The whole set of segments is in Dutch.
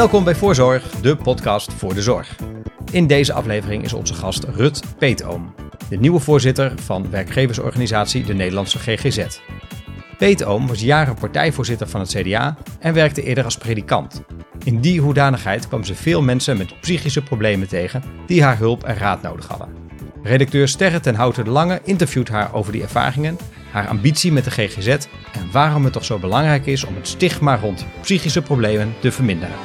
Welkom bij Voorzorg, de podcast voor de zorg. In deze aflevering is onze gast Rut Peetoom, de nieuwe voorzitter van werkgeversorganisatie de Nederlandse GGZ. Peetoom was jaren partijvoorzitter van het CDA en werkte eerder als predikant. In die hoedanigheid kwam ze veel mensen met psychische problemen tegen die haar hulp en raad nodig hadden. Redacteur Sterre ten Houten Lange interviewt haar over die ervaringen, haar ambitie met de GGZ en waarom het toch zo belangrijk is om het stigma rond psychische problemen te verminderen.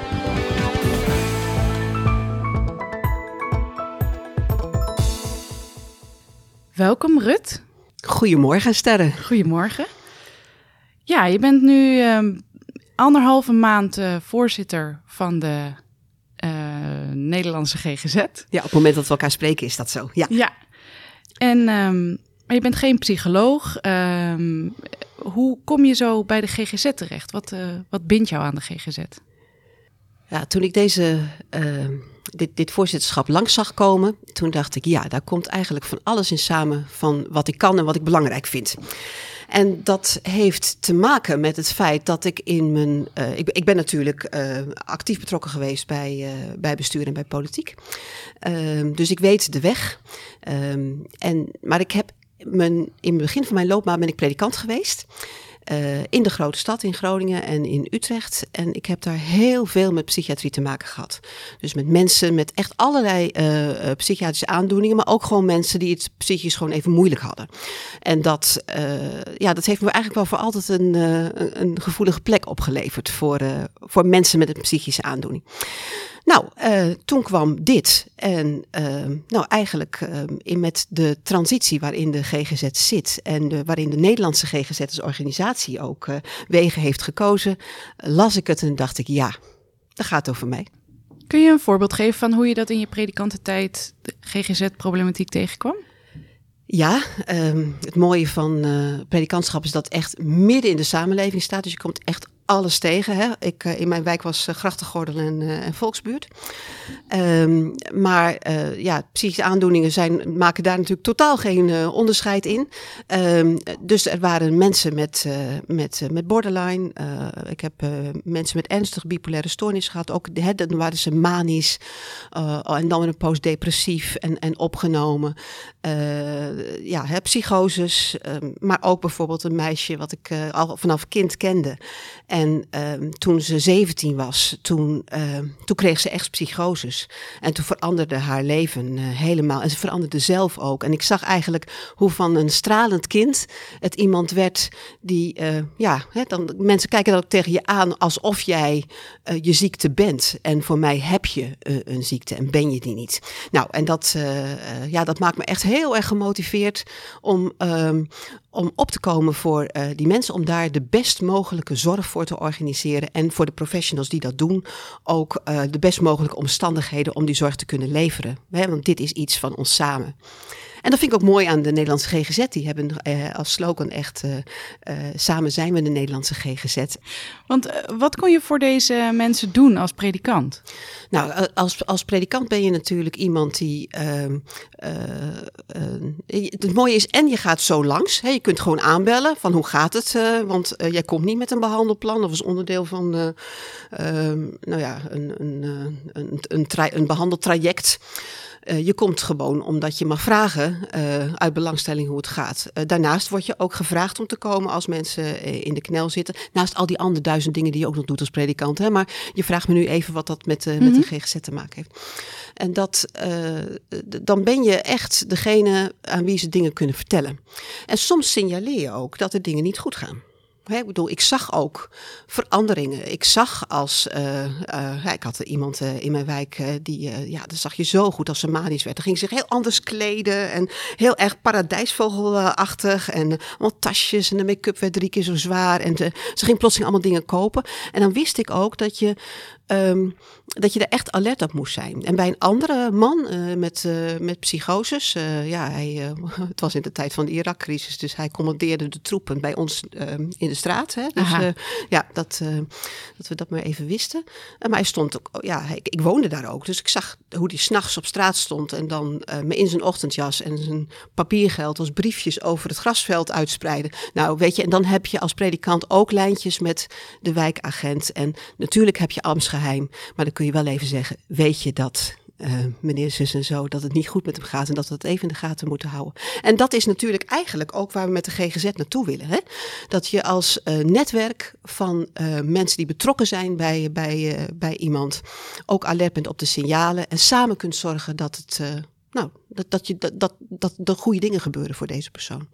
Welkom Rut. Goedemorgen Sterren. Goedemorgen. Ja, je bent nu um, anderhalve maand uh, voorzitter van de uh, Nederlandse GGZ. Ja, op het moment dat we elkaar spreken is dat zo. Ja. Ja. En um, maar je bent geen psycholoog. Um, hoe kom je zo bij de GGZ terecht? Wat, uh, wat bindt jou aan de GGZ? Ja, toen ik deze, uh, dit, dit voorzitterschap langs zag komen, toen dacht ik, ja, daar komt eigenlijk van alles in samen van wat ik kan en wat ik belangrijk vind. En dat heeft te maken met het feit dat ik in mijn. Uh, ik, ik, ben natuurlijk uh, actief betrokken geweest bij, bij bestuur en bij politiek. Ehm, dus ik weet de weg. En, maar ik heb in het begin van mijn loopbaan ben ik predikant geweest. Uh, in de grote stad in Groningen en in Utrecht. En ik heb daar heel veel met psychiatrie te maken gehad. Dus met mensen met echt allerlei uh, psychiatrische aandoeningen, maar ook gewoon mensen die het psychisch gewoon even moeilijk hadden. En dat, ja, dat heeft me eigenlijk wel voor altijd een, een gevoelige plek opgeleverd voor, voor mensen met een psychische aandoening. Nou, uh, toen kwam dit. En uh, nou, eigenlijk uh, in met de transitie waarin de GGZ zit en de, waarin de Nederlandse GGZ als organisatie ook wegen heeft gekozen, las ik het en dacht ik, ja, dat gaat over mij. Kun je een voorbeeld geven van hoe je dat in je predikantentijd de GGZ-problematiek tegenkwam? Ja, um, het mooie van uh, predikantschap is dat echt midden in de samenleving staat. Dus je komt echt alles tegen. Hè. Ik, uh, in mijn wijk was uh, Grachtengordel en, uh, en Volksbuurt. Um, maar ja, psychische aandoeningen zijn, maken daar natuurlijk totaal geen onderscheid in. Um, dus er waren mensen met, met, met borderline. ik heb mensen met ernstige bipolaire stoornis gehad. Ook hè, dan waren ze manisch en dan een postdepressief en, en opgenomen. ja, hè, psychoses. Um, maar ook bijvoorbeeld een meisje wat ik al vanaf kind kende. En um, toen ze 17 was, toen, uh, toen kreeg ze echt psychoses. En toen veranderde haar leven uh, helemaal. En ze veranderde zelf ook. En ik zag eigenlijk hoe van een stralend kind het iemand werd die, uh, ja, hè, dan, mensen kijken dan ook tegen je aan alsof jij je ziekte bent. En voor mij heb je een ziekte en ben je die niet. Nou, en dat, ja, dat maakt me echt heel erg gemotiveerd om, um, om op te komen voor uh, die mensen, om daar de best mogelijke zorg voor te organiseren. En voor de professionals die dat doen, ook uh, de best mogelijke omstandigheden om die zorg te kunnen leveren. Want dit is iets van ons samen. En dat vind ik ook mooi aan de Nederlandse GGZ. Die hebben uh, als slogan echt uh, uh, samen zijn we de Nederlandse GGZ. Want wat kon je voor deze mensen doen als predikant? Nou, als, als predikant ben je natuurlijk iemand die. Ehm, het mooie is, en je gaat zo langs. Hè, je kunt gewoon aanbellen van hoe gaat het? want jij komt niet met een behandelplan of als onderdeel van ehm, nou ja, een, een, een, een, een, een behandeltraject. Uh, je komt gewoon omdat je mag vragen uh, uit belangstelling hoe het gaat. Uh, daarnaast word je ook gevraagd om te komen als mensen in de knel zitten. Naast al die andere duizend dingen die je ook nog doet als predikant. Hè? Maar je vraagt me nu even wat dat met, mm-hmm. met de GGZ te maken heeft. En dat, dan ben je echt degene aan wie ze dingen kunnen vertellen. En soms signaleer je ook dat er dingen niet goed gaan. Ik bedoel, ik zag ook veranderingen. Ik zag als, uh, uh, ik had iemand uh, in mijn wijk die, ja, dat zag je zo goed als ze manisch werd. Dan ging zich heel anders kleden en heel erg paradijsvogelachtig en allemaal tasjes en de make-up werd drie keer zo zwaar en ze ging plotseling allemaal dingen kopen. En dan wist ik ook dat je Um, dat je er echt alert op moest zijn. En bij een andere man uh, met, uh, met psychoses, uh, ja, hij, het was in de tijd van de Irak-crisis, dus hij commandeerde de troepen bij ons ehm, in de straat. Hè? Dus ja, dat, dat we dat maar even wisten. maar hij stond ook, ja, ik woonde daar ook, dus ik zag hoe die s'nachts op straat stond en dan me in zijn ochtendjas en zijn papiergeld als briefjes over het grasveld uitspreiden. Nou, weet je, en dan heb je als predikant ook lijntjes met de wijkagent. En natuurlijk heb je ambtsgeheim, maar dan kun je wel even zeggen: weet je dat? Uh, meneer en zo, dat het niet goed met hem gaat en dat we het even in de gaten moeten houden. En dat is natuurlijk eigenlijk ook waar we met de GGZ naartoe willen. Hè? Dat je als uh, netwerk van uh, mensen die betrokken zijn bij, bij, bij iemand ook alert bent op de signalen en samen kunt zorgen dat het, nou, dat, dat, je, dat, dat, dat de goede dingen gebeuren voor deze persoon.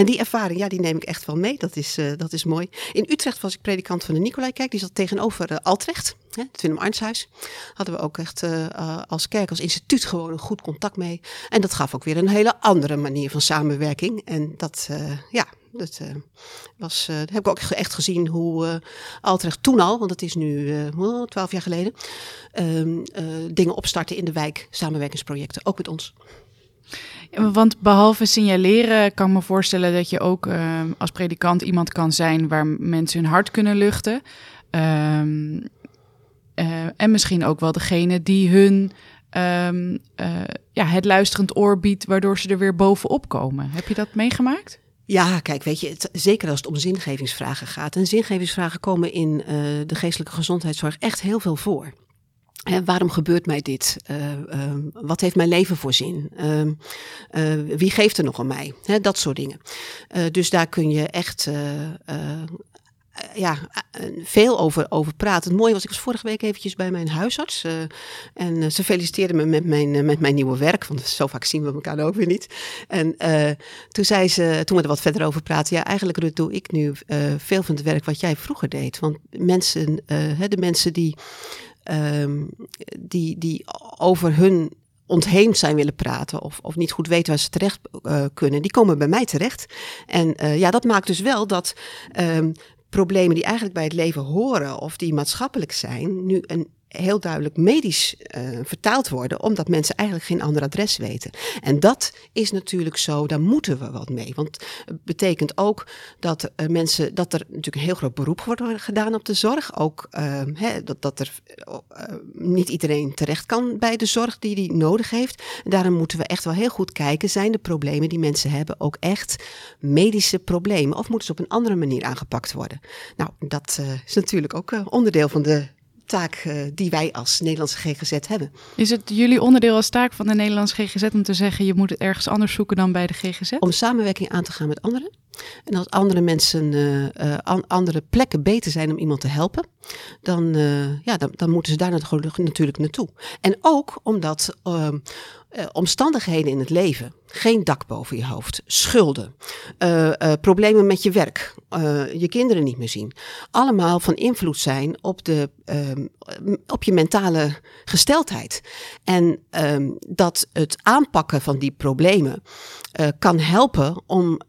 En die ervaring, ja, die neem ik echt wel mee. Dat is, uh, dat is mooi. In Utrecht was ik predikant van de Nicolaïkerk. Die zat tegenover uh, Altrecht, hè, het Willem Arnshuis. Hadden we ook echt uh, als kerk, als instituut gewoon een goed contact mee. En dat gaf ook weer een hele andere manier van samenwerking. En dat, ja, dat was, heb ik ook echt gezien hoe Altrecht toen al, want het is nu twaalf jaar geleden, ehm, dingen opstarten in de wijk, samenwerkingsprojecten, ook met ons. Want behalve signaleren kan ik me voorstellen dat je ook uh, als predikant iemand kan zijn waar mensen hun hart kunnen luchten. Um, uh, en misschien ook wel degene die hun um, uh, ja, het luisterend oor biedt, waardoor ze er weer bovenop komen. Heb je dat meegemaakt? Ja, kijk, weet je, zeker als het om zingevingsvragen gaat. En zingevingsvragen komen in de geestelijke gezondheidszorg echt heel veel voor. Waarom gebeurt mij dit? Uh, uh, wat heeft mijn leven voor zin? Uh, wie geeft er nog om mij? Dat soort dingen. dus daar kun je echt ja, veel over, over praten. Het mooie was, ik was vorige week eventjes bij mijn huisarts. en ze feliciteerde me met mijn, met mijn nieuwe werk. Want zo vaak zien we elkaar ook weer niet. En toen zei ze, toen we er wat verder over praten. Ja, eigenlijk doe ik nu veel van het werk wat jij vroeger deed. Want mensen, de mensen die um, die, die over hun ontheemd zijn willen praten of, of niet goed weten waar ze terecht uh, kunnen, die komen bij mij terecht. En uh, ja, dat maakt dus wel dat um, problemen die eigenlijk bij het leven horen of die maatschappelijk zijn, nu een heel duidelijk medisch uh, vertaald worden, omdat mensen eigenlijk geen ander adres weten. En dat is natuurlijk zo, daar moeten we wat mee. Want het betekent ook dat uh, mensen, dat er natuurlijk een heel groot beroep wordt gedaan op de zorg. Ook uh, dat, dat er niet iedereen terecht kan bij de zorg die die nodig heeft. Daarom moeten we echt wel heel goed kijken, zijn de problemen die mensen hebben ook echt medische problemen? Of moeten ze op een andere manier aangepakt worden? Nou, dat is natuurlijk ook onderdeel van de taak uh, die wij als Nederlandse GGZ hebben. Is het jullie onderdeel als taak van de Nederlandse GGZ om te zeggen je moet het ergens anders zoeken dan bij de GGZ? Om samenwerking aan te gaan met anderen. En als andere mensen uh, uh, an andere plekken beter zijn om iemand te helpen, dan, ja, dan, dan, moeten ze daar natuurlijk naartoe. En ook omdat ehm, uh, omstandigheden in het leven. Geen dak boven je hoofd, schulden, uh, uh, problemen met je werk, je kinderen niet meer zien. Allemaal van invloed zijn op, de, ehm, op je mentale gesteldheid. En um, dat het aanpakken van die problemen kan helpen om,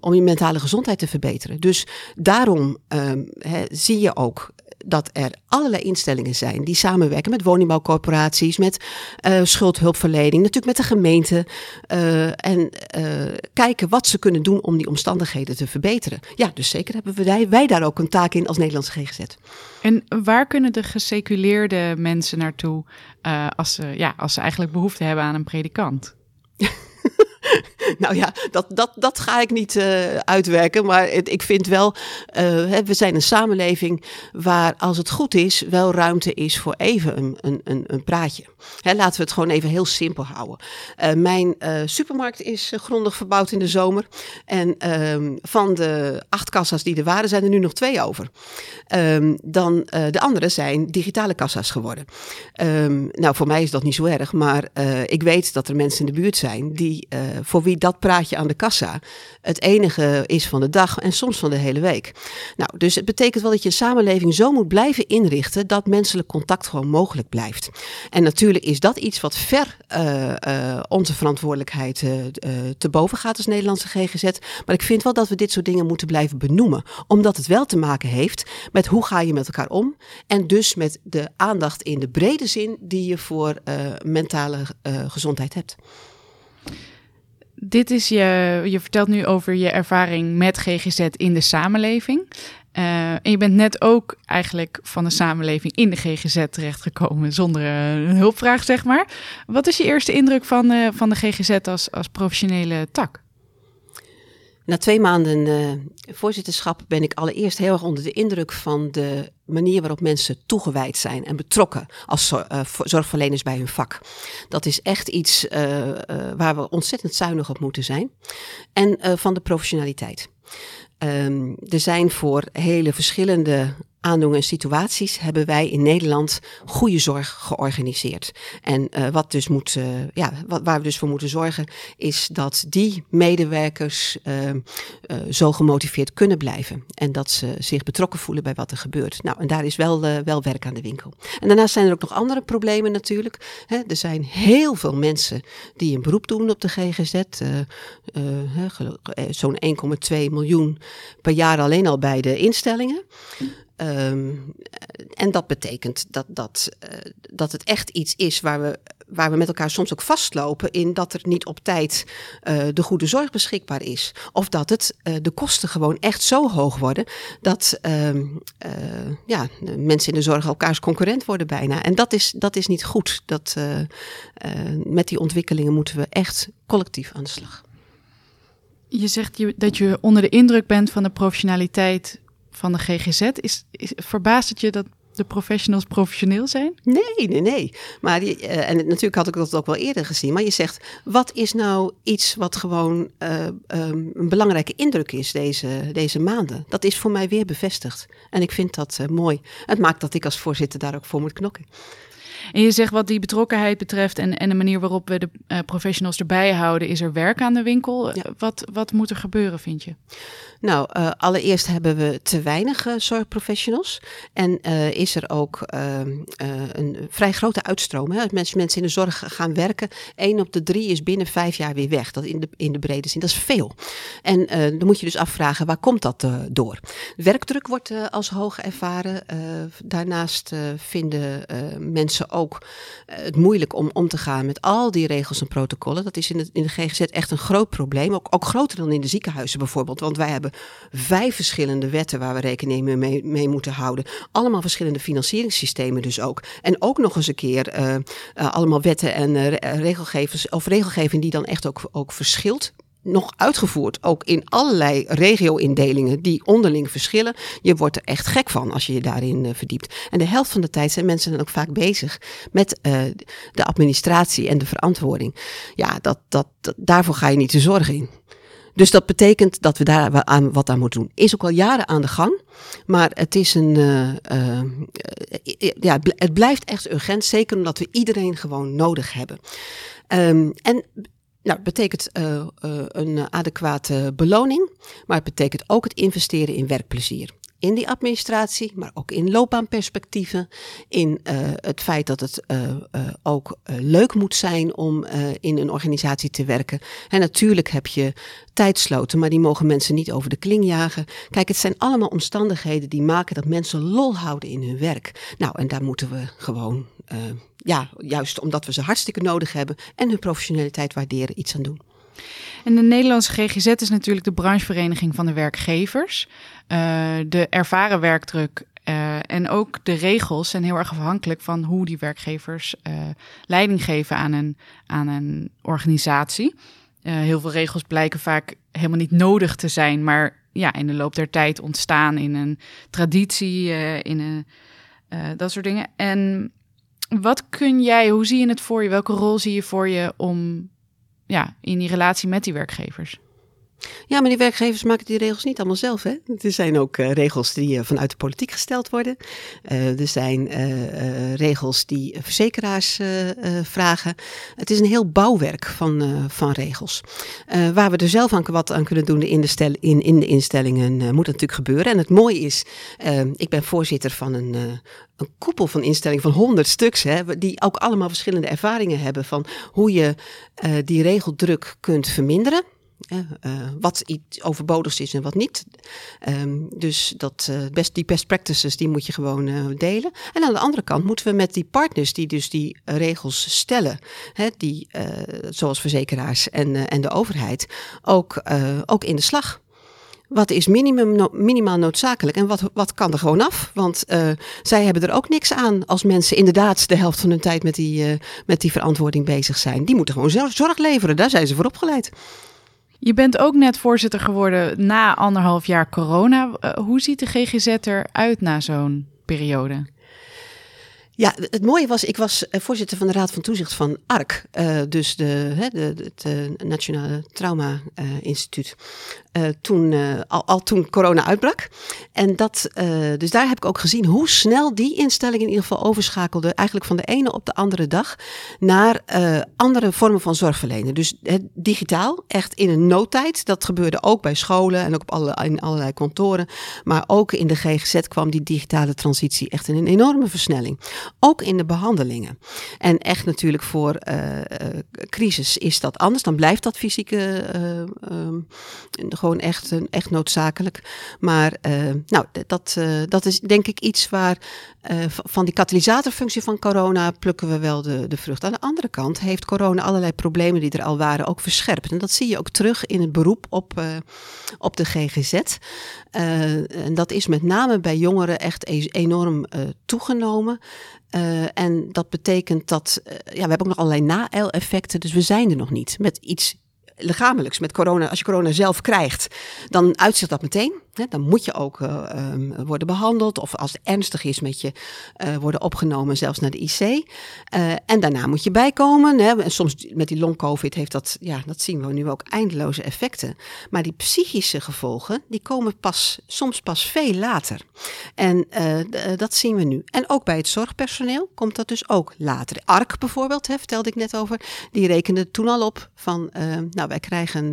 om je mentale gezondheid te verbeteren. Dus daarom um, zie je ook dat er allerlei instellingen zijn die samenwerken met woningbouwcorporaties, met uh, schuldhulpverlening, natuurlijk met de gemeente. Uh, en uh, kijken wat ze kunnen doen om die omstandigheden te verbeteren. Ja, dus zeker hebben wij, wij daar ook een taak in als Nederlandse GGZ. En waar kunnen de geseculeerde mensen naartoe als, ze, ja, als ze eigenlijk behoefte hebben aan een predikant? nou ja, dat, dat, dat ga ik niet uh, uitwerken. Maar ik vind wel, uh, we zijn een samenleving waar als het goed is, wel ruimte is voor even een, een, een, praatje. Hè, laten we het gewoon even heel simpel houden. Uh, mijn supermarkt is grondig verbouwd in de zomer. En ehm, van de acht kassa's die er waren, zijn er nu nog twee over. Um, dan de andere zijn digitale kassa's geworden. Um, nou, voor mij is dat niet zo erg. Maar ik weet dat er mensen in de buurt zijn die voor wie dat praatje aan de kassa het enige is van de dag en soms van de hele week. Nou, dus het betekent wel dat je een samenleving zo moet blijven inrichten dat menselijk contact gewoon mogelijk blijft. En natuurlijk is dat iets wat ver uh, uh, onze verantwoordelijkheid uh, te boven gaat als Nederlandse GGZ. Maar ik vind wel dat we dit soort dingen moeten blijven benoemen, omdat het wel te maken heeft met hoe ga je met elkaar om en dus met de aandacht in de brede zin die je voor mentale gezondheid hebt dit is je, je vertelt nu over je ervaring met GGZ in de samenleving. Uh, en je bent net ook eigenlijk van de samenleving in de GGZ terechtgekomen zonder een hulpvraag, zeg maar. Wat is je eerste indruk van, uh, van de GGZ als, als professionele tak? Na twee maanden uh, voorzitterschap ben ik allereerst heel erg onder de indruk van de manier waarop mensen toegewijd zijn en betrokken als uh, zorgverleners bij hun vak. Dat is echt iets uh, waar we ontzettend zuinig op moeten zijn. En van de professionaliteit. Um, er zijn voor hele verschillende aandoeningen en situaties hebben wij in Nederland goede zorg georganiseerd. En uh, wat dus moet, uh, ja, wat, waar we dus voor moeten zorgen, is dat die medewerkers uh, zo gemotiveerd kunnen blijven. En dat ze zich betrokken voelen bij wat er gebeurt. Nou, en daar is wel, wel werk aan de winkel. En daarnaast zijn er ook nog andere problemen natuurlijk. Er zijn heel veel mensen die een beroep doen op de GGZ. Zo'n 1,2 miljoen per jaar alleen al bij de instellingen. Um, en dat betekent dat, dat, uh, dat het echt iets is waar we, waar we met elkaar soms ook vastlopen in dat er niet op tijd uh, de goede zorg beschikbaar is. Of dat het, uh, de kosten gewoon echt zo hoog worden dat ehm, ja, mensen in de zorg elkaars concurrent worden bijna. En dat is, dat is niet goed. Dat, met die ontwikkelingen moeten we echt collectief aan de slag. Je zegt dat je onder de indruk bent van de professionaliteit van de GGZ. Is, is, verbaast het je dat de professionals professioneel zijn? Nee, nee, nee. Maar die, uh, en natuurlijk had ik dat ook wel eerder gezien. Maar je zegt, wat is nou iets wat gewoon uh, um, een belangrijke indruk is deze, deze maanden? Dat is voor mij weer bevestigd. En ik vind dat uh, mooi. Het maakt dat ik als voorzitter daar ook voor moet knokken. En je zegt wat die betrokkenheid betreft en, en de manier waarop we de uh, professionals erbij houden, is er werk aan de winkel. Ja. Wat, wat moet er gebeuren, vind je? Nou, uh, allereerst hebben we te weinig uh, zorgprofessionals. En uh, is er ook een vrij grote uitstroom. Hè? Als mensen, mensen in de zorg gaan werken, één op de drie is binnen vijf jaar weer weg. Dat in de, in de brede zin, dat is veel. En dan moet je dus afvragen, waar komt dat door? Werkdruk wordt als hoog ervaren. daarnaast vinden mensen ook het moeilijk om om te gaan met al die regels en protocollen. Dat is in, het, in de GGZ echt een groot probleem. Ook, ook groter dan in de ziekenhuizen bijvoorbeeld. Want wij hebben vijf verschillende wetten waar we rekening mee, mee moeten houden. Allemaal verschillende financieringssystemen dus ook. En ook nog eens een keer uh, uh, allemaal wetten en regelgevers, of regelgeving die dan echt ook, ook verschilt nog uitgevoerd, ook in allerlei regio-indelingen die onderling verschillen. Je wordt er echt gek van als je je daarin uh, verdiept. En de helft van de tijd zijn mensen dan ook vaak bezig met uh, de administratie en de verantwoording. Ja, dat, dat, daarvoor ga je niet de zorg in. Dus dat betekent dat we daar aan, wat aan moeten doen. Is ook al jaren aan de gang. Maar het is een. Uh, ja, het blijft echt urgent. Zeker omdat we iedereen gewoon nodig hebben. Um, en. Nou, het betekent uh, een adequate beloning, maar het betekent ook het investeren in werkplezier in die administratie, maar ook in loopbaanperspectieven. In uh, het feit dat het ook leuk moet zijn om in een organisatie te werken. En natuurlijk heb je tijdsloten, maar die mogen mensen niet over de kling jagen. Kijk, het zijn allemaal omstandigheden die maken dat mensen lol houden in hun werk. Nou, en daar moeten we gewoon, ja, juist omdat we ze hartstikke nodig hebben en hun professionaliteit waarderen, iets aan doen. En de Nederlandse GGZ is natuurlijk de branchevereniging van de werkgevers. Uh, de ervaren werkdruk uh, en ook de regels zijn heel erg afhankelijk van hoe die werkgevers uh, leiding geven aan een, aan een organisatie. heel veel regels blijken vaak helemaal niet nodig te zijn, maar ja, in de loop der tijd ontstaan in een traditie, in een, dat soort dingen. En wat kun jij, hoe zie je het voor je? Welke rol zie je voor je om ja, in die relatie met die werkgevers? Ja, maar die werkgevers maken die regels niet allemaal zelf. Hè? Er zijn ook uh, regels die uh, vanuit de politiek gesteld worden. Uh, er zijn regels die verzekeraars vragen. Het is een heel bouwwerk van, van regels. waar we er zelf aan wat aan kunnen doen in de, in, in de instellingen moet natuurlijk gebeuren. En het mooie is, ik ben voorzitter van een, een koepel van instellingen van honderd stuks, hè, die ook allemaal verschillende ervaringen hebben van hoe je die regeldruk kunt verminderen. Uh, wat iets overbodig is en wat niet. Um, dus dat, uh, best, die best practices die moet je gewoon delen. En aan de andere kant moeten we met die partners die dus die regels stellen, hè, die, zoals verzekeraars en, en de overheid, ook, ook in de slag. Wat is minimum, minimaal noodzakelijk en wat, wat kan er gewoon af? Want zij hebben er ook niks aan als mensen inderdaad de helft van hun tijd met die, met die verantwoording bezig zijn. Die moeten gewoon zelf zorg leveren, daar zijn ze voor opgeleid. Je bent ook net voorzitter geworden na anderhalf jaar corona. Uh, hoe ziet de GGZ eruit na zo'n periode? Ja, het mooie was, ik was eh, voorzitter van de Raad van Toezicht van ARC, uh, dus de, de, het Nationale Trauma Instituut. Toen, al, al, toen corona uitbrak. En dat, dus daar heb ik ook gezien hoe snel die instelling in ieder geval overschakelde, eigenlijk van de ene op de andere dag, naar andere vormen van zorgverlenen. Dus digitaal, echt in een noodtijd. Dat gebeurde ook bij scholen en ook op alle, in allerlei kantoren. Maar ook in de GGZ kwam die digitale transitie echt in een enorme versnelling. Ook in de behandelingen. En echt natuurlijk voor crisis is dat anders. Dan blijft dat fysieke um, gewoon echt, echt noodzakelijk. Maar nou, dat, dat is denk ik iets waar van die katalysatorfunctie van corona plukken we wel de, de vrucht. Aan de andere kant heeft corona allerlei problemen die er al waren ook verscherpt. En dat zie je ook terug in het beroep op, op de GGZ. en dat is met name bij jongeren echt e-, enorm toegenomen. En dat betekent dat, ja, we hebben ook nog allerlei na-effecten, dus we zijn er nog niet met iets lichamelijks. Met corona, als je corona zelf krijgt, dan uitzicht dat meteen. Dan moet je ook uh, um, worden behandeld. Of als het ernstig is, met je uh, worden opgenomen, zelfs naar de IC. Uh, en daarna moet je bijkomen. Hè. En soms met die long-covid heeft dat, ja, dat zien we nu ook eindeloze effecten. Maar die psychische gevolgen, die komen pas, soms pas veel later. En dat zien we nu. En ook bij het zorgpersoneel komt dat dus ook later. ARK bijvoorbeeld, hè, vertelde ik net over, die rekende toen al op van, nou, wij krijgen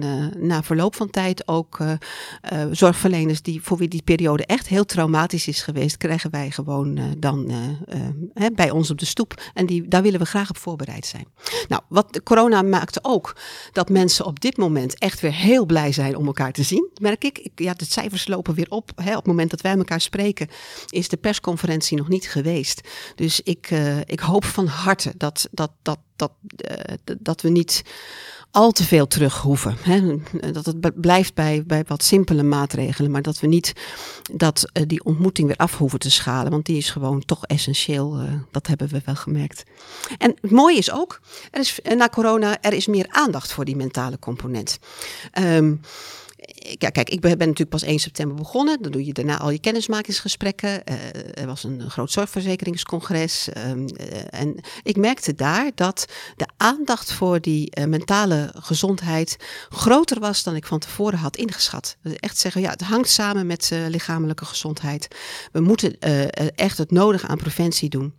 na verloop van tijd ook zorgverleners die, voor wie die periode echt heel traumatisch is geweest, krijgen wij gewoon uh, dan uh, bij ons op de stoep. En die, daar willen we graag op voorbereid zijn. Nou, wat corona maakte ook dat mensen op dit moment echt weer heel blij zijn om elkaar te zien. Merk ik. ik ja, de cijfers lopen weer op. Hè. Op het moment dat wij elkaar spreken, is de persconferentie nog niet geweest. Dus ik, ik hoop van harte dat, dat, dat, dat, dat we niet al te veel terug hoeven. Hè? Dat het blijft bij, bij wat simpele maatregelen, maar dat we niet dat, uh, die ontmoeting weer af hoeven te schalen, want die is gewoon toch essentieel. Uh, dat hebben we wel gemerkt. En het mooie is ook, er is, na corona, er is meer aandacht voor die mentale component. Um, ja, kijk, ik ben, natuurlijk pas 1 september begonnen. Dan doe je daarna al je kennismakingsgesprekken. Uh, er was een groot zorgverzekeringscongres. Um, uh, en ik merkte daar dat de aandacht voor die mentale gezondheid groter was dan ik van tevoren had ingeschat. Dus echt zeggen, ja, het hangt samen met lichamelijke gezondheid. We moeten echt het nodige aan preventie doen.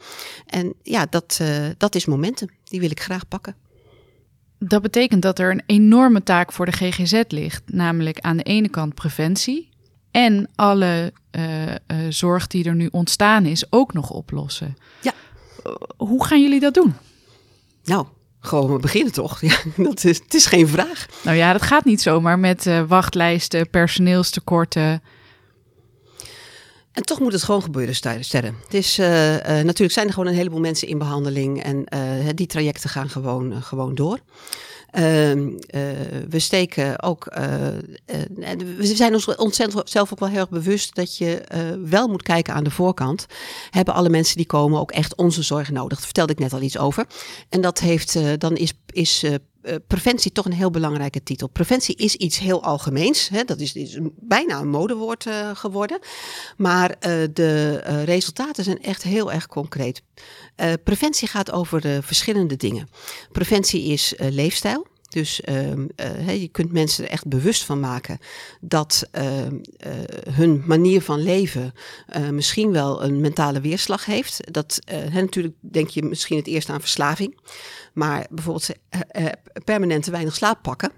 En ja, dat, dat is momentum. Die wil ik graag pakken. Dat betekent dat er een enorme taak voor de GGZ ligt, namelijk aan de ene kant preventie en alle uh, uh, zorg die er nu ontstaan is ook nog oplossen. Ja. Uh, hoe gaan jullie dat doen? Nou, gewoon we beginnen toch? Ja, dat is, het is geen vraag. Nou ja, dat gaat niet zomaar met wachtlijsten, personeelstekorten. En toch moet het gewoon gebeuren, sterren. Het is, uh, uh, natuurlijk zijn er gewoon een heleboel mensen in behandeling en uh, die trajecten gaan gewoon, gewoon door. Ehm, we steken ook. we zijn ons ontzettend zelf ook wel heel erg bewust dat je wel moet kijken aan de voorkant. Hebben alle mensen die komen ook echt onze zorg nodig? Daar vertelde ik net al iets over. En dat heeft, dan is, is uh, preventie toch een heel belangrijke titel. Preventie is iets heel algemeens. Hè? Dat is, is bijna een modewoord uh, geworden. Maar uh, de resultaten zijn echt heel erg concreet. preventie gaat over verschillende dingen. Preventie is leefstijl. Dus uh, uh, je kunt mensen er echt bewust van maken dat uh, hun manier van leven eh, misschien wel een mentale weerslag heeft. Dat natuurlijk denk je misschien het eerst aan verslaving, maar bijvoorbeeld permanent te weinig slaap pakken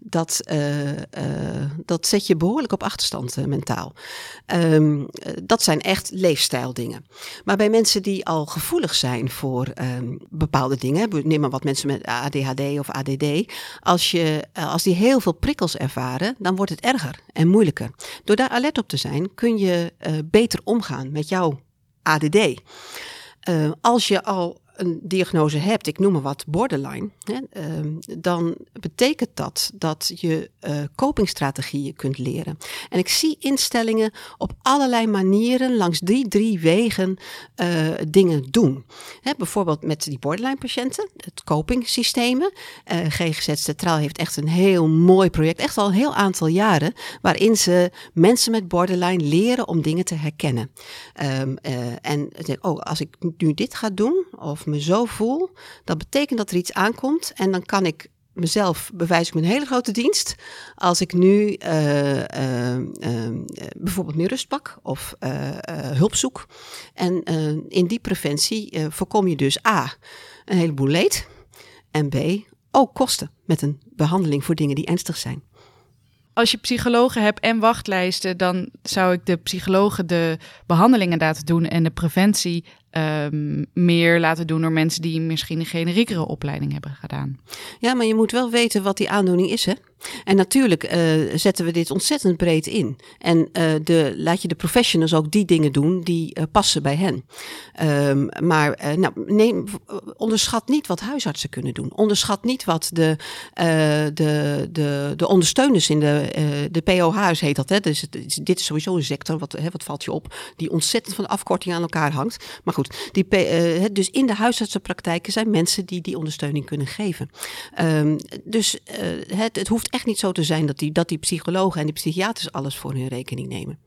dat, uh, uh, dat zet je behoorlijk op achterstand uh, mentaal. Um, dat zijn echt leefstijldingen. Maar bij mensen die al gevoelig zijn voor um, bepaalde dingen, neem maar wat mensen met ADHD of ADD, als, je, als die heel veel prikkels ervaren, dan wordt het erger en moeilijker. Door daar alert op te zijn, kun je beter omgaan met jouw ADD. als je al een diagnose hebt, ik noem maar wat, borderline, hè, ehm, dan betekent dat dat je uh, copingstrategieën kunt leren. En ik zie instellingen op allerlei manieren, langs die drie wegen, uh, dingen doen. Hè, bijvoorbeeld met die borderline-patiënten, het copingsystemen. Uh, GGZ Centraal heeft echt een heel mooi project, echt al een heel aantal jaren, waarin ze mensen met borderline leren om dingen te herkennen. Um, en oh, als ik nu dit ga doen, of me zo voel, dat betekent dat er iets aankomt. En dan kan ik mezelf bewijs ik een hele grote dienst als ik nu uh, uh, uh, bijvoorbeeld meer rust pak of hulp zoek. En in die preventie voorkom je dus A, een heleboel leed en B, ook kosten met een behandeling voor dingen die ernstig zijn als je psychologen hebt en wachtlijsten, dan zou ik de psychologen de behandelingen laten doen en de preventie um, meer laten doen door mensen die misschien een generiekere opleiding hebben gedaan. Ja, maar je moet wel weten wat die aandoening is, hè? En natuurlijk uh, zetten we dit ontzettend breed in. En uh, de, laat je de professionals ook die dingen doen die uh, passen bij hen. Um, maar nou, neem, onderschat niet wat huisartsen kunnen doen. Onderschat niet wat de, de, de, de ondersteuners in de, de POH's heet dat. Hè? Dus dit is sowieso een sector, wat, hè, wat valt je op, die ontzettend van de afkorting aan elkaar hangt. Maar goed, die, dus in de huisartsenpraktijken zijn mensen die die ondersteuning kunnen geven. Um, dus het, het hoeft echt niet zo te zijn dat die, dat die psychologen en die psychiaters alles voor hun rekening nemen.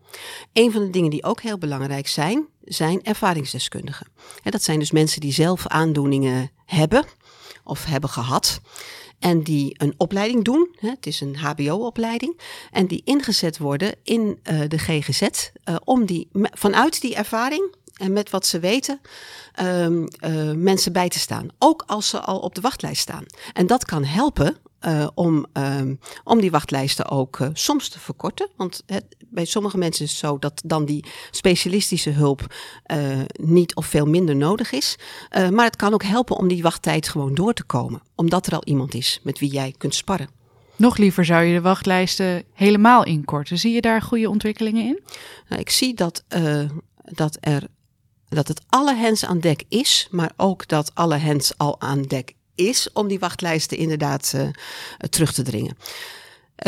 Een van de dingen die ook heel belangrijk zijn, zijn ervaringsdeskundigen. dat zijn dus mensen die zelf aandoeningen hebben of hebben gehad. En die een opleiding doen, het is een HBO-opleiding, en die ingezet worden in uh, de GGZ uh, om die vanuit die ervaring en met wat ze weten um, uh, mensen bij te staan. Ook als ze al op de wachtlijst staan. En dat kan helpen uh, om, um, om die wachtlijsten ook uh, soms te verkorten. Want het, bij sommige mensen is het zo dat dan die specialistische hulp uh, niet of veel minder nodig is. maar het kan ook helpen om die wachttijd gewoon door te komen. Omdat er al iemand is met wie jij kunt sparren. Nog liever zou je de wachtlijsten helemaal inkorten. Zie je daar goede ontwikkelingen in? Nou, ik zie dat, dat er dat het alle hens aan dek is, maar ook dat alle hens al aan dek is om die wachtlijsten inderdaad uh, terug te dringen.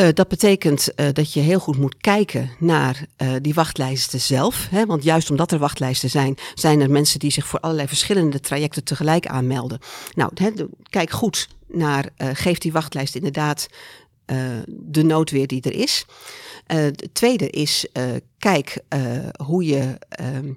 Uh, dat betekent uh, dat je heel goed moet kijken naar die wachtlijsten zelf. Hè? Want juist omdat er wachtlijsten zijn, zijn er mensen die zich voor allerlei verschillende trajecten tegelijk aanmelden. Nou, hè, kijk goed naar, geeft die wachtlijst inderdaad de noodweer die er is. het tweede is, kijk hoe je ehm,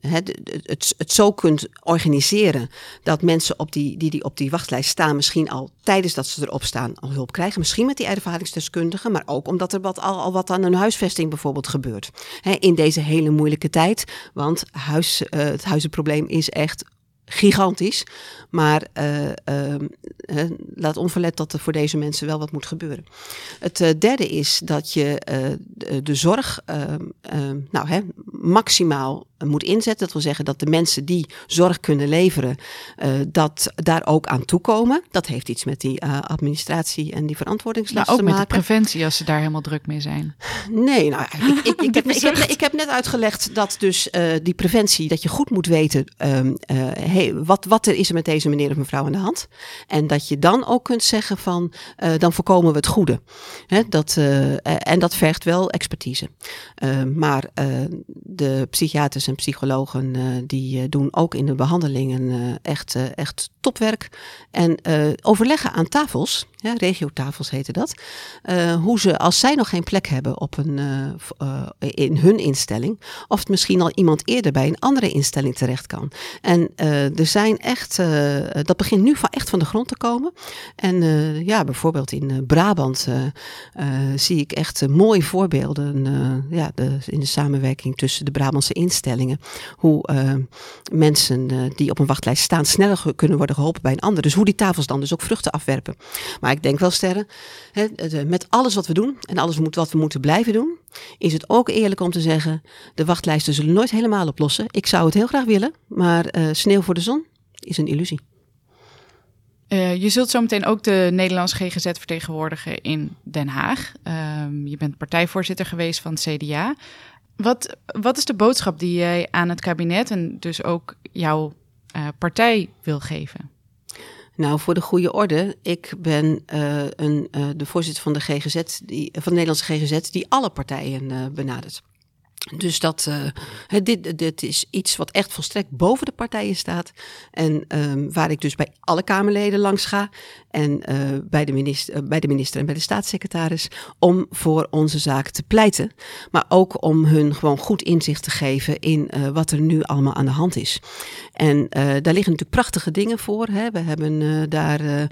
het, het, het, zo kunt organiseren dat mensen op die, die, die op die wachtlijst staan, misschien al tijdens dat ze erop staan, al hulp krijgen. Misschien met die ervaringsdeskundigen, maar ook omdat er wat, al, al wat aan een huisvesting bijvoorbeeld gebeurt. in deze hele moeilijke tijd. Want huis, uh, het huizenprobleem is echt gigantisch. Maar uh, uh, laat onverlet dat er voor deze mensen wel wat moet gebeuren. Het uh, derde is dat je de, de, zorg ehm, ehm, nou, hè, maximaal moet inzetten. Dat wil zeggen dat de mensen die zorg kunnen leveren, dat daar ook aan toekomen. Dat heeft iets met die administratie en die verantwoordingslast nou, te maken. ook met de preventie als ze daar helemaal druk mee zijn. Nee, nou, ik, ik, ik, heb, ik, heb, ik heb net uitgelegd dat dus die preventie, dat je goed moet weten um, wat, wat er is er met deze meneer of mevrouw aan de hand. En dat je dan ook kunt zeggen van, uh, dan voorkomen we het goede. Hè, dat, uh, en dat vergt wel expertise. Maar de psychiaters en psychologen die doen ook in de behandelingen echt, echt topwerk. En overleggen aan tafels, ja, regiotafels heten dat, hoe ze, als zij nog geen plek hebben op een, in hun instelling, of het misschien al iemand eerder bij een andere instelling terecht kan. En er zijn echt, uh, dat begint nu van, echt van de grond te komen. En uh, ja, bijvoorbeeld in uh, Brabant zie ik echt mooie voorbeelden ja, in de samenwerking tussen de Brabantse instellingen. Hoe mensen die op een wachtlijst staan sneller kunnen worden geholpen bij een ander. Dus hoe die tafels dan dus ook vruchten afwerpen. Maar ik denk wel, Sterren, hè, met alles wat we doen en alles wat we moeten blijven doen, is het ook eerlijk om te zeggen, de wachtlijsten zullen nooit helemaal oplossen. Ik zou het heel graag willen, maar sneeuw voor de zon is een illusie. Uh, je zult zo meteen ook de Nederlandse GGZ vertegenwoordigen in Den Haag. Uh, je bent partijvoorzitter geweest van het CDA. Wat, wat is de boodschap die jij aan het kabinet en dus ook jouw partij wil geven? Nou, voor de goede orde, ik ben een, de voorzitter van de GGZ, die, van de Nederlandse GGZ, die alle partijen benadert. Dus dat, uh, dit, dit is iets wat echt volstrekt boven de partijen staat. En um, waar ik dus bij alle Kamerleden langs ga. En uh, bij, de minister, uh, bij de minister en bij de staatssecretaris. Om voor onze zaak te pleiten. Maar ook om hun gewoon goed inzicht te geven in wat er nu allemaal aan de hand is. En daar liggen natuurlijk prachtige dingen voor. Hè. We hebben daar,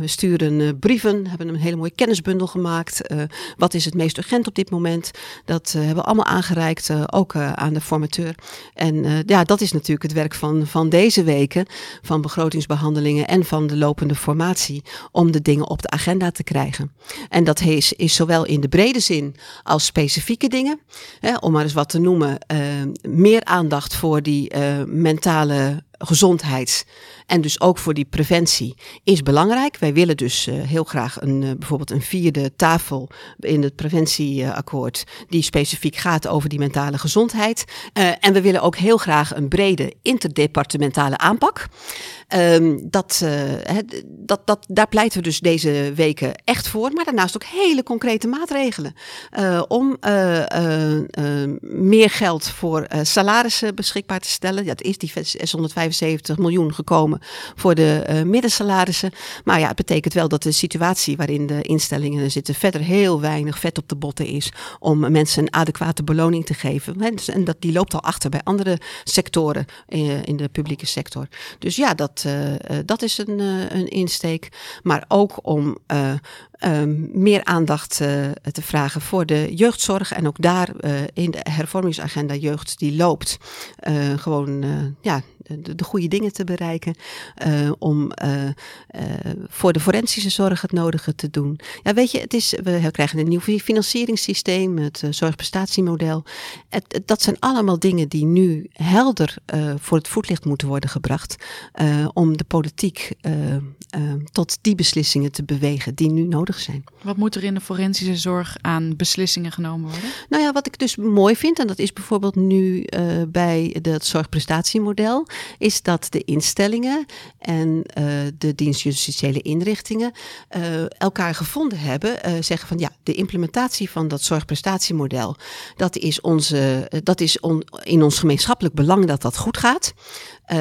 we sturen brieven, hebben een hele mooie kennisbundel gemaakt. wat is het meest urgent op dit moment? Dat hebben we allemaal aangereikt, uh, ook uh, aan de formateur. En uh, ja, dat is natuurlijk het werk van, van deze weken, van begrotingsbehandelingen en van de lopende formatie, om de dingen op de agenda te krijgen. En dat is, is zowel in de brede zin als specifieke dingen. Hè, om maar eens wat te noemen, meer aandacht voor die mentale gezondheid en dus ook voor die preventie is belangrijk. Wij willen dus uh, heel graag een, uh, bijvoorbeeld een vierde tafel in het preventieakkoord die specifiek gaat over die mentale gezondheid. Uh, en we willen ook heel graag een brede interdepartementale aanpak. Um, dat, dat, dat, daar pleiten we dus deze weken echt voor. Maar daarnaast ook hele concrete maatregelen. om meer geld voor salarissen beschikbaar te stellen. Dat is die 675 miljoen gekomen voor de uh, middensalarissen. Maar ja, het betekent wel dat de situatie waarin de instellingen zitten verder heel weinig vet op de botten is om mensen een adequate beloning te geven. Dus, en dat, die loopt al achter bij andere sectoren uh, in de publieke sector. Dus ja, dat, uh, dat is een, een insteek. Maar ook om Um, meer aandacht te vragen voor de jeugdzorg. En ook daar in de hervormingsagenda jeugd die loopt, gewoon ja, de, de, goede dingen te bereiken. om voor de forensische zorg het nodige te doen. Ja, weet je, het is, we krijgen een nieuw financieringssysteem, het zorgprestatiemodel. Het, dat zijn allemaal dingen die nu helder voor het voetlicht moeten worden gebracht. om de politiek tot die beslissingen te bewegen die nu nodig zijn. Wat moet er in de forensische zorg aan beslissingen genomen worden? Nou ja, wat ik dus mooi vind, en dat is bijvoorbeeld nu uh, bij het zorgprestatiemodel, is dat de instellingen en uh, de dienstjustitiële inrichtingen uh, elkaar gevonden hebben. zeggen van ja, de implementatie van dat zorgprestatiemodel, dat is, onze, dat is on, in ons gemeenschappelijk belang dat dat goed gaat. Uh,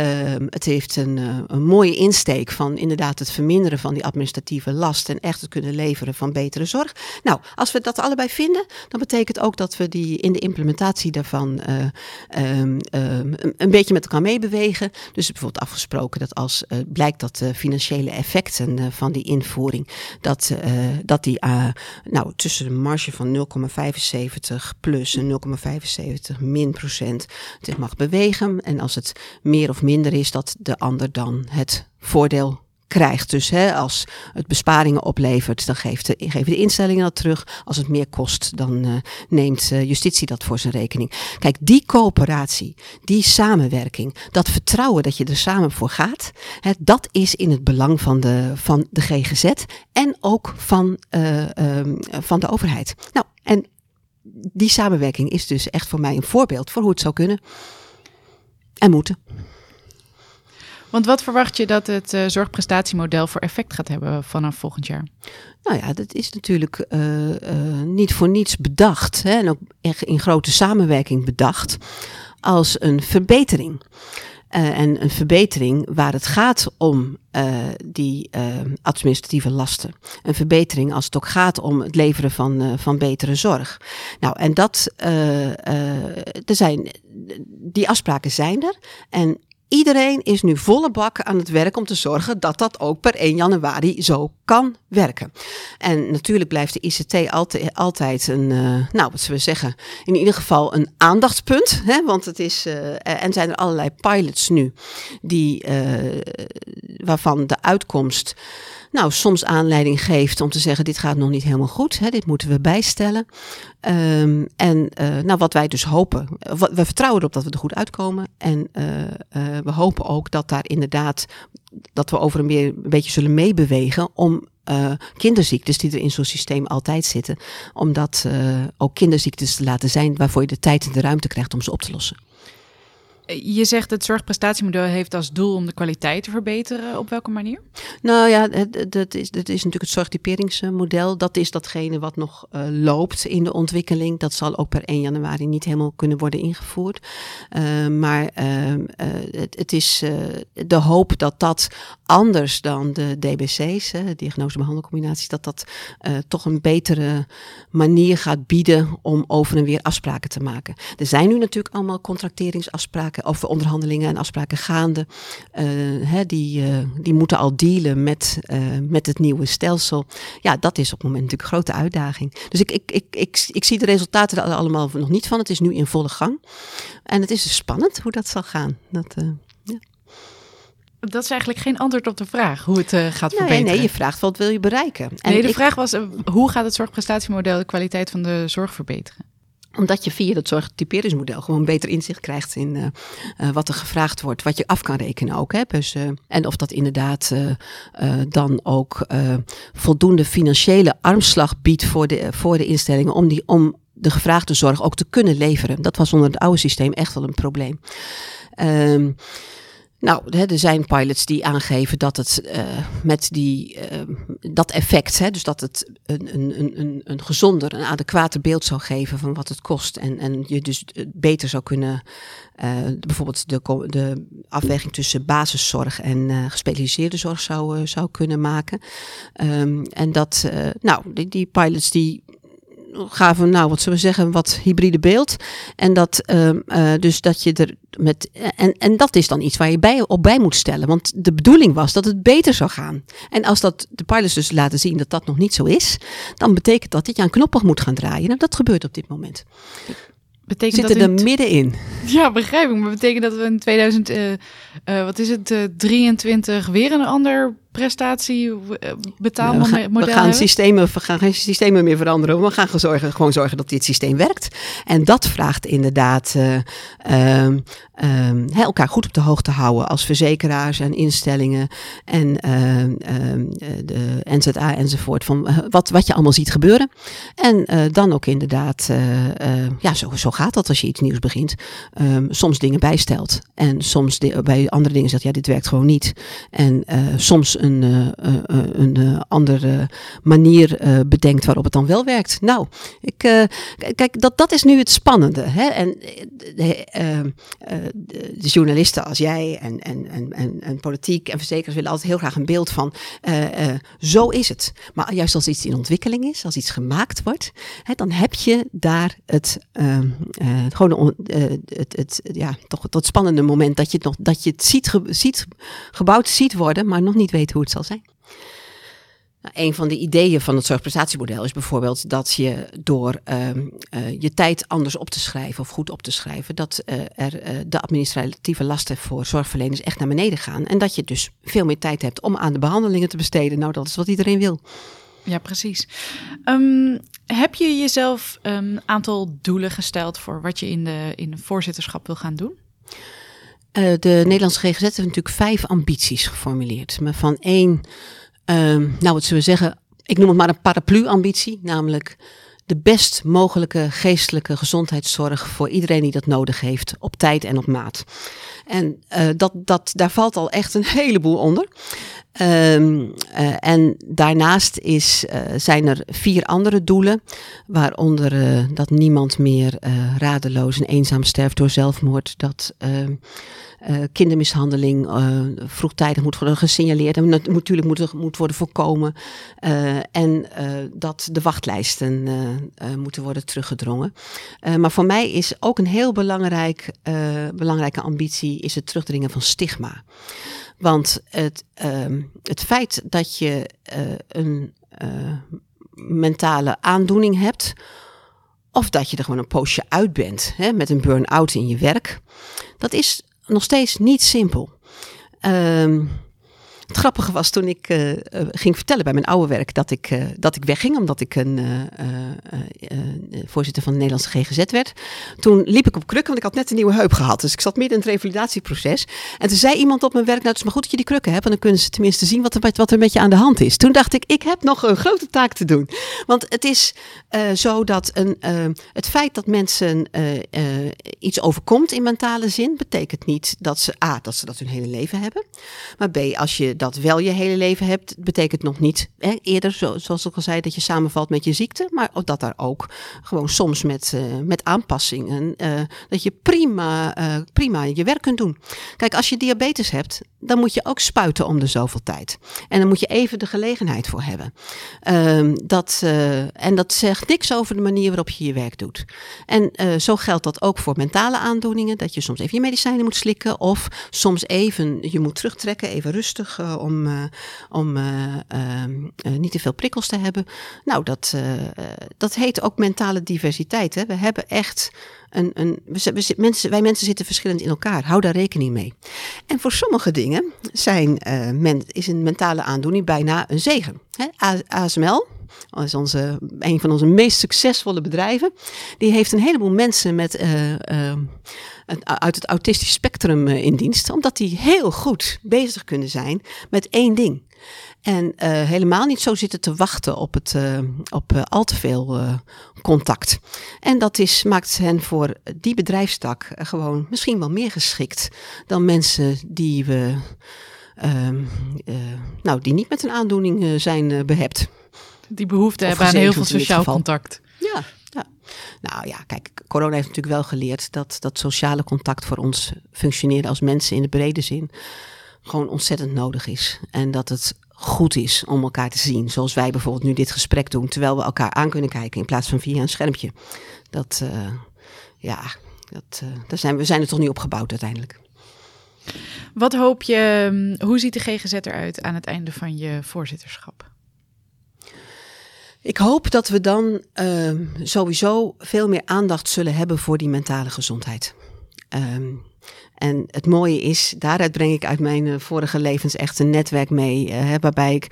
het heeft een, een, mooie insteek van inderdaad het verminderen van die administratieve last en echt het kunnen leveren van betere zorg. Nou, als we dat allebei vinden, dan betekent ook dat we die in de implementatie daarvan uh, um, een beetje met elkaar meebewegen. Dus bijvoorbeeld afgesproken dat als blijkt dat de financiële effecten van die invoering, dat, dat die nou, tussen de marge van 0,75 plus en 0,75 min procent mag bewegen. En als het meer of minder is, dat de ander dan het voordeel krijgt. Dus hè, als het besparingen oplevert, dan geeft de, geven de instellingen dat terug. Als het meer kost, dan uh, neemt uh, justitie dat voor zijn rekening. Kijk, die coöperatie, die samenwerking, dat vertrouwen dat je er samen voor gaat, hè, dat is in het belang van de, van de GGZ en ook van, uh, van de overheid. Nou, en die samenwerking is dus echt voor mij een voorbeeld voor hoe het zou kunnen en moeten. Want wat verwacht je dat het uh, zorgprestatiemodel voor effect gaat hebben vanaf volgend jaar? Nou ja, dat is natuurlijk uh, uh, niet voor niets bedacht. Hè, en ook echt in grote samenwerking bedacht. Als een verbetering. en een verbetering waar het gaat om die administratieve lasten. Een verbetering als het ook gaat om het leveren van, van betere zorg. Nou, en dat, er zijn, die afspraken zijn er. En Iedereen is nu volle bak aan het werk om te zorgen dat dat ook per 1 januari zo kan werken. En natuurlijk blijft de ICT altijd, een, uh, nou wat zullen we zeggen, in ieder geval een aandachtspunt. Hè? Want het is, uh, en zijn er allerlei pilots nu, die, uh, waarvan de uitkomst nou, soms aanleiding geeft om te zeggen: dit gaat nog niet helemaal goed, hè, dit moeten we bijstellen. Um, en uh, nou, wat wij dus hopen, we vertrouwen erop dat we er goed uitkomen. En uh, we hopen ook dat daar inderdaad, dat we over een, meer, een beetje zullen meebewegen om kinderziektes die er in zo'n systeem altijd zitten, om dat ook kinderziektes te laten zijn waarvoor je de tijd en de ruimte krijgt om ze op te lossen. Je zegt het zorgprestatiemodel heeft als doel om de kwaliteit te verbeteren. Op welke manier? Nou ja, dat is, is natuurlijk het zorgtyperingsmodel. Dat is datgene wat nog uh, loopt in de ontwikkeling. Dat zal ook per 1 januari niet helemaal kunnen worden ingevoerd. Uh, maar uh, het, het, is de hoop dat dat anders dan de DBC's, diagnose-behandelcombinaties, dat dat toch een betere manier gaat bieden om over en weer afspraken te maken. Er zijn nu natuurlijk allemaal contracteringsafspraken of onderhandelingen en afspraken gaande. Uh, hè, die, uh, die moeten al dealen met, uh, met het nieuwe stelsel. Ja, dat is op het moment natuurlijk een grote uitdaging. Dus ik, ik, ik, ik, ik zie de resultaten er allemaal nog niet van. Het is nu in volle gang. En het is dus spannend hoe dat zal gaan. Dat, ja. Dat is eigenlijk geen antwoord op de vraag hoe het uh, gaat verbeteren. Nee, je vraagt wat wil je bereiken. En nee, de vraag was hoe gaat het zorgprestatiemodel de kwaliteit van de zorg verbeteren? Omdat je via dat zorgtyperingsmodel gewoon beter inzicht krijgt in uh, uh, wat er gevraagd wordt, wat je af kan rekenen ook. Hè? Dus, uh, en of dat inderdaad dan ook voldoende financiële armslag biedt voor de, voor de instellingen om, die, om de gevraagde zorg ook te kunnen leveren. Dat was onder het oude systeem echt wel een probleem. Um, nou, er zijn pilots die aangeven dat het uh, met die, uh, dat effect, hè, dus dat het een, een, een, een gezonder, een adequater beeld zou geven van wat het kost. En, en je dus beter zou kunnen, uh, bijvoorbeeld de, de afweging tussen basiszorg en gespecialiseerde zorg zou, zou kunnen maken. Um, en dat, nou, die, die pilots die gaven, nou, wat zullen we zeggen, wat hybride beeld. En dat, uh, uh, dus dat je er met. En, en dat is dan iets waar je bij, op bij moet stellen. Want de bedoeling was dat het beter zou gaan. En als dat de pilots dus laten zien dat dat nog niet zo is, dan betekent dat dat je aan knoppen moet gaan draaien. Nou, dat gebeurt op dit moment. Betekent Zitten dat er middenin. Ja, begrijp ik. Maar betekent dat we in 2000, uh, uh, wat is het, uh, 23 weer een ander prestatie eh, betaalmodel we, we gaan systemen, we gaan geen systemen meer veranderen. We gaan zorgen, gewoon zorgen dat dit systeem werkt. En dat vraagt inderdaad uh, uh, elkaar goed op de hoogte houden als verzekeraars en instellingen en ehm, ehm, de NZA enzovoort. Van eh, wat, wat je allemaal ziet gebeuren. En uh, dan ook inderdaad, ja, zo, zo gaat dat als je iets nieuws begint. soms dingen bijstelt. En soms bij andere dingen zegt, ja, dit werkt gewoon niet. En soms een, uh, een uh, andere manier bedenkt waarop het dan wel werkt. Nou, ik, kijk, dat, dat is nu het spannende. Hè? En de, journalisten als jij en, en, en, en, politiek en verzekeraars willen altijd heel graag een beeld van zo is het. Maar juist als iets in ontwikkeling is, als iets gemaakt wordt, dan heb je daar het, gewoon het, het, ja, toch het spannende moment dat je het, nog, dat je het ziet, gebouwd ziet worden, maar nog niet weet het zal zijn. Nou, een van de ideeën van het zorgprestatiemodel is bijvoorbeeld dat je door um, uh, je tijd anders op te schrijven of goed op te schrijven, dat uh, er uh, de administratieve lasten voor zorgverleners echt naar beneden gaan. En dat je dus veel meer tijd hebt om aan de behandelingen te besteden. Nou, dat is wat iedereen wil. Ja, precies. Um, heb je jezelf een aantal doelen gesteld voor wat je in de, in de voorzitterschap wil gaan doen? Uh, de Nederlandse GGZ heeft natuurlijk vijf ambities geformuleerd. Maar van één, um, nou wat zullen we zeggen, ik noem het maar een paraplu-ambitie, namelijk de best mogelijke geestelijke gezondheidszorg voor iedereen die dat nodig heeft, op tijd en op maat. En uh, dat, dat, daar valt al echt een heleboel onder. Um, uh, en daarnaast is, uh, zijn er vier andere doelen, waaronder uh, dat niemand meer radeloos en eenzaam sterft door zelfmoord, dat ehm, kindermishandeling vroegtijdig moet worden gesignaleerd en natuurlijk moet, moet worden voorkomen en dat de wachtlijsten moeten worden teruggedrongen. maar voor mij is ook een heel belangrijk, belangrijke ambitie is het terugdringen van stigma. Want het, uh, het feit dat je uh, een uh, mentale aandoening hebt, of dat je er gewoon een poosje uit bent hè, met een burn-out in je werk, dat is nog steeds niet simpel. Um, het grappige was toen ik uh, ging vertellen bij mijn oude werk dat ik, uh, dat ik wegging, omdat ik een voorzitter van de Nederlandse GGZ werd. Toen liep ik op krukken, want ik had net een nieuwe heup gehad. Dus ik zat midden in het revalidatieproces. En toen zei iemand op mijn werk, nou het is maar goed dat je die krukken hebt, en dan kunnen ze tenminste zien wat er, wat er met je aan de hand is. Toen dacht ik, ik heb nog een grote taak te doen. Want het is zo dat een, het feit dat mensen iets overkomt in mentale zin, betekent niet dat ze, A, dat ze dat hun hele leven hebben. Maar B, als je dat wel je hele leven hebt, betekent nog niet hè, eerder, zoals ik al zei, dat je samenvalt met je ziekte. Maar dat daar ook gewoon soms met, uh, met aanpassingen, uh, dat je prima, uh, prima je werk kunt doen. Kijk, als je diabetes hebt, dan moet je ook spuiten om de zoveel tijd. En dan moet je even de gelegenheid voor hebben. Um, dat, en dat zegt niks over de manier waarop je je werk doet. En zo geldt dat ook voor mentale aandoeningen, dat je soms even je medicijnen moet slikken of soms even je moet terugtrekken, even rustig uh, om, uh, om uh, niet te veel prikkels te hebben. Nou, dat, dat heet ook mentale diversiteit. Hè? We hebben echt een, een, we, mensen, wij mensen zitten verschillend in elkaar. Hou daar rekening mee. En voor sommige dingen zijn, men, is een mentale aandoening bijna een zegen. Hè? ASML, is onze, een van onze meest succesvolle bedrijven. Die heeft een heleboel mensen met, uh, uit het autistisch spectrum uh, in dienst. Omdat die heel goed bezig kunnen zijn met één ding. En helemaal niet zo zitten te wachten op, het, op al te veel contact. En dat is, maakt hen voor die bedrijfstak gewoon misschien wel meer geschikt dan mensen die we. Ehm, nou, die niet met een aandoening zijn behept. Die behoefte hebben aan heel veel sociaal contact. Ja, ja. Nou ja, kijk, corona heeft natuurlijk wel geleerd dat dat sociale contact voor ons functioneren als mensen in de brede zin gewoon ontzettend nodig is. En dat het goed is om elkaar te zien. Zoals wij bijvoorbeeld nu dit gesprek doen, terwijl we elkaar aan kunnen kijken in plaats van via een schermpje. Dat, uh, ja, dat, uh, daar zijn, we zijn er toch niet opgebouwd uiteindelijk. Wat hoop je, hm, hoe ziet de GGZ eruit aan het einde van je voorzitterschap? Ik hoop dat we dan uh, sowieso veel meer aandacht zullen hebben voor die mentale gezondheid. Um, en het mooie is, daaruit breng ik uit mijn uh, vorige levens echt een netwerk mee. Uh, waarbij ik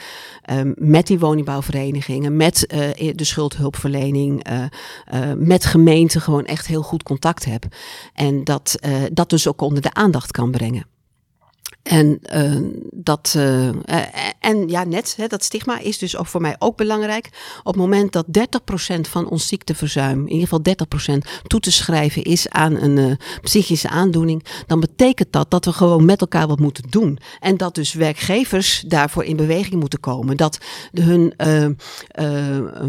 um, met die woningbouwverenigingen, met uh, de schuldhulpverlening, met gemeenten gewoon echt heel goed contact heb. En dat, dat dus ook onder de aandacht kan brengen. En uh, dat, uh, en ja, net, hè, dat stigma is dus ook voor mij ook belangrijk. Op het moment dat 30% van ons ziekteverzuim, in ieder geval 30% toe te schrijven is aan een uh, psychische aandoening, dan betekent dat dat we gewoon met elkaar wat moeten doen. En dat dus werkgevers daarvoor in beweging moeten komen. Dat hun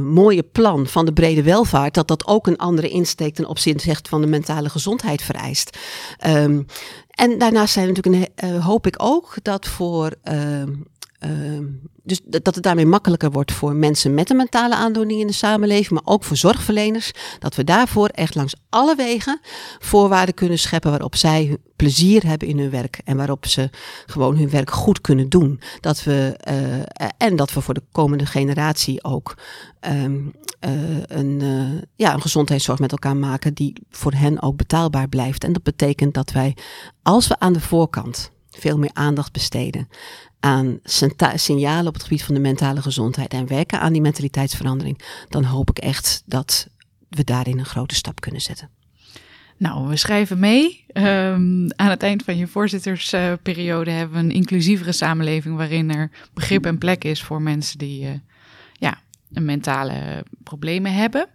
mooie plan van de brede welvaart, dat dat ook een andere insteek ten opzichte van de mentale gezondheid vereist. Um, en daarnaast zijn natuurlijk een, uh, hoop ik ook dat voor. Uh, dus dat het daarmee makkelijker wordt voor mensen met een mentale aandoening in de samenleving, maar ook voor zorgverleners. Dat we daarvoor echt langs alle wegen voorwaarden kunnen scheppen waarop zij plezier hebben in hun werk en waarop ze gewoon hun werk goed kunnen doen. Dat we, uh, en dat we voor de komende generatie ook uh, een, uh, ja, een gezondheidszorg met elkaar maken die voor hen ook betaalbaar blijft. En dat betekent dat wij, als we aan de voorkant veel meer aandacht besteden aan signalen op het gebied van de mentale gezondheid en werken aan die mentaliteitsverandering, dan hoop ik echt dat we daarin een grote stap kunnen zetten. Nou, we schrijven mee. Um, aan het eind van je voorzittersperiode hebben we een inclusievere samenleving waarin er begrip en plek is voor mensen die uh, ja, mentale problemen hebben.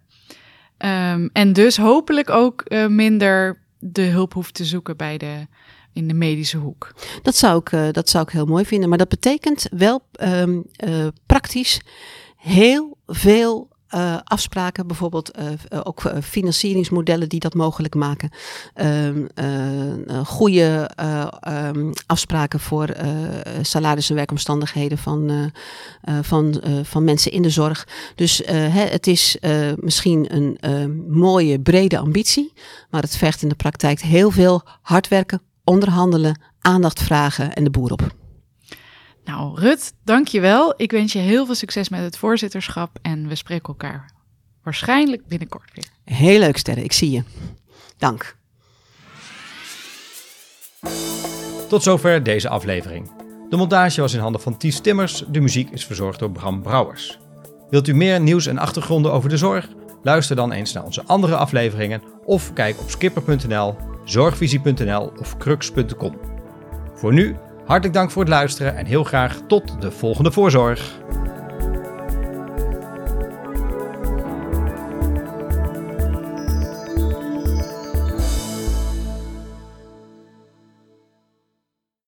Um, en dus hopelijk ook uh, minder de hulp hoeft te zoeken bij de in de medische hoek. Dat zou ik, uh, dat zou ik heel mooi vinden. Maar dat betekent wel um, uh, praktisch heel veel uh, afspraken, bijvoorbeeld ook financieringsmodellen die dat mogelijk maken. Uh, goede um, afspraken voor salaris en werkomstandigheden van, van, van mensen in de zorg. Dus hè, het is misschien een mooie, brede ambitie, maar het vergt in de praktijk heel veel hard werken, onderhandelen, aandacht vragen en de boer op. Nou, Rut, dankjewel. Ik wens je heel veel succes met het voorzitterschap en we spreken elkaar waarschijnlijk binnenkort weer. Heel leuk, Sterren. Ik zie je. Dank. Tot zover deze aflevering. De montage was in handen van Ties Timmers, de muziek is verzorgd door Bram Brouwers. Wilt u meer nieuws en achtergronden over de zorg? Luister dan eens naar onze andere afleveringen of kijk op skipper.nl, zorgvisie.nl of crux.com. Voor nu, hartelijk dank voor het luisteren en heel graag tot de volgende voorzorg.